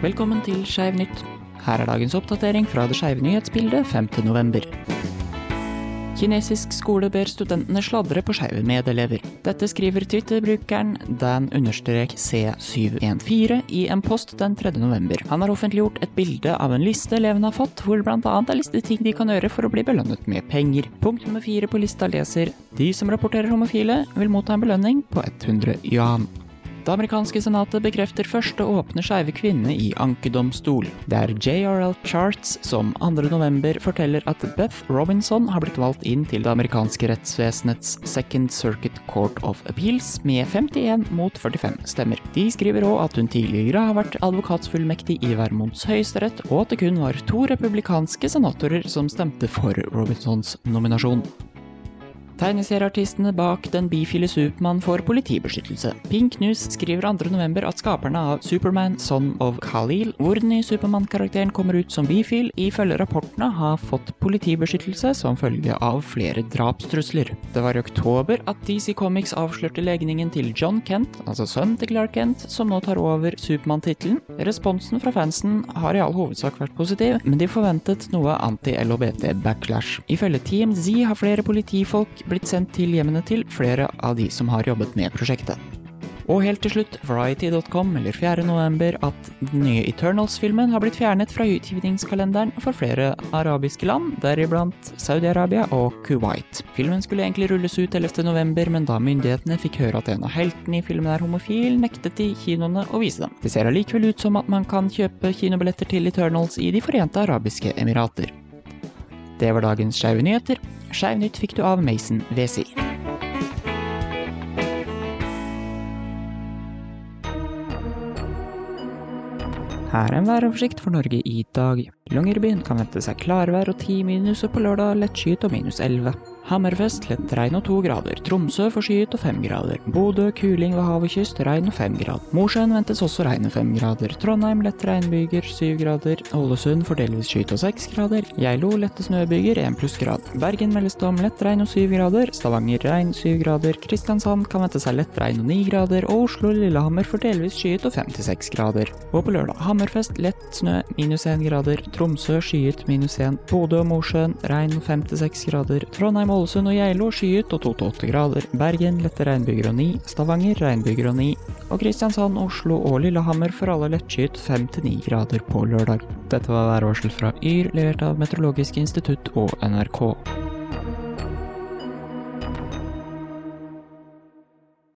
Velkommen til Skeiv nytt. Her er dagens oppdatering fra det skeive nyhetsbildet 5. november. Kinesisk skole ber studentene sladre på skeive medelever. Dette skriver Twitter-brukeren Dan-C714 i en post den 3. november. Han har offentliggjort et bilde av en liste elevene har fått, hvor annet er listet ting de kan gjøre for å bli belønnet med penger. Punkt nummer fire på lista leser De som rapporterer homofile, vil motta en belønning på 100 yuan. Det amerikanske senatet bekrefter første åpne skeive kvinne i ankedomstol. Det er JRL Charts som 2.11 forteller at Beth Robinson har blitt valgt inn til det amerikanske rettsvesenets Second Circuit Court of Appeals med 51 mot 45 stemmer. De skriver òg at hun tidligere har vært advokatsfullmektig i Vermonts høyesterett, og at det kun var to republikanske senatorer som stemte for Robinsons nominasjon. Tegneserieartistene bak den bifile Supermann får politibeskyttelse. Pink News skriver 2.11 at skaperne av Superman Son of Khalil, hvor den nye Supermann-karakteren kommer ut som bifil, ifølge rapportene har fått politibeskyttelse som følge av flere drapstrusler. Det var i oktober at DC Comics avslørte legningen til John Kent, altså sønnen til Clark Kent, som nå tar over Supermann-tittelen. Responsen fra fansen har i all hovedsak vært positiv, men de forventet noe anti-LHBT-backlash. Ifølge TMZ har flere politifolk blitt sendt til hjemmene til flere av de som har jobbet med prosjektet. Og helt til slutt, Variety.com melder 4.11 at den nye Eternals-filmen har blitt fjernet fra utgivningskalenderen for flere arabiske land, deriblant Saudi-Arabia og Kuwait. Filmen skulle egentlig rulles ut 11.11, men da myndighetene fikk høre at en av heltene i filmen er homofil, nektet de kinoene å vise dem. Det ser allikevel ut som at man kan kjøpe kinobilletter til Eternals i De forente arabiske emirater. Det var dagens Skeive nyheter. Skeiv fikk du av Mason Wesi. Her er en væroversikt for Norge i dag. Longyearbyen kan vente seg klarvær og 10 minus, og på lørdag lettskyet og minus 11. Hammerfest lett regn og to grader. Tromsø forskyet og fem grader. Bodø kuling ved hav og kyst, regn og fem grader. Mosjøen ventes også regn og fem grader. Trondheim lett regnbyger syv grader. Ålesund får delvis skyet og seks grader. Geilo lette snøbyger 1 plussgrad. Bergen meldes det om lett regn og syv grader. Stavanger regn syv grader. Kristiansand kan vente seg lett regn og ni grader. Og Oslo og Lillehammer får delvis skyet og 5-6 grader. Og på lørdag Hammerfest lett snø minus én grader. Tromsø skyet minus én. Bodø og Mosjøen regn og 5-6 grader. Trondheim Ålesund og Geilo skyet og 2-8 grader. Bergen lette regnbyger og 9. Stavanger regnbyger og 9. Og Kristiansand, Oslo og Lillehammer får alle lettskyet 5-9 grader på lørdag. Dette var værvarsel fra Yr, levert av Meteorologisk institutt og NRK.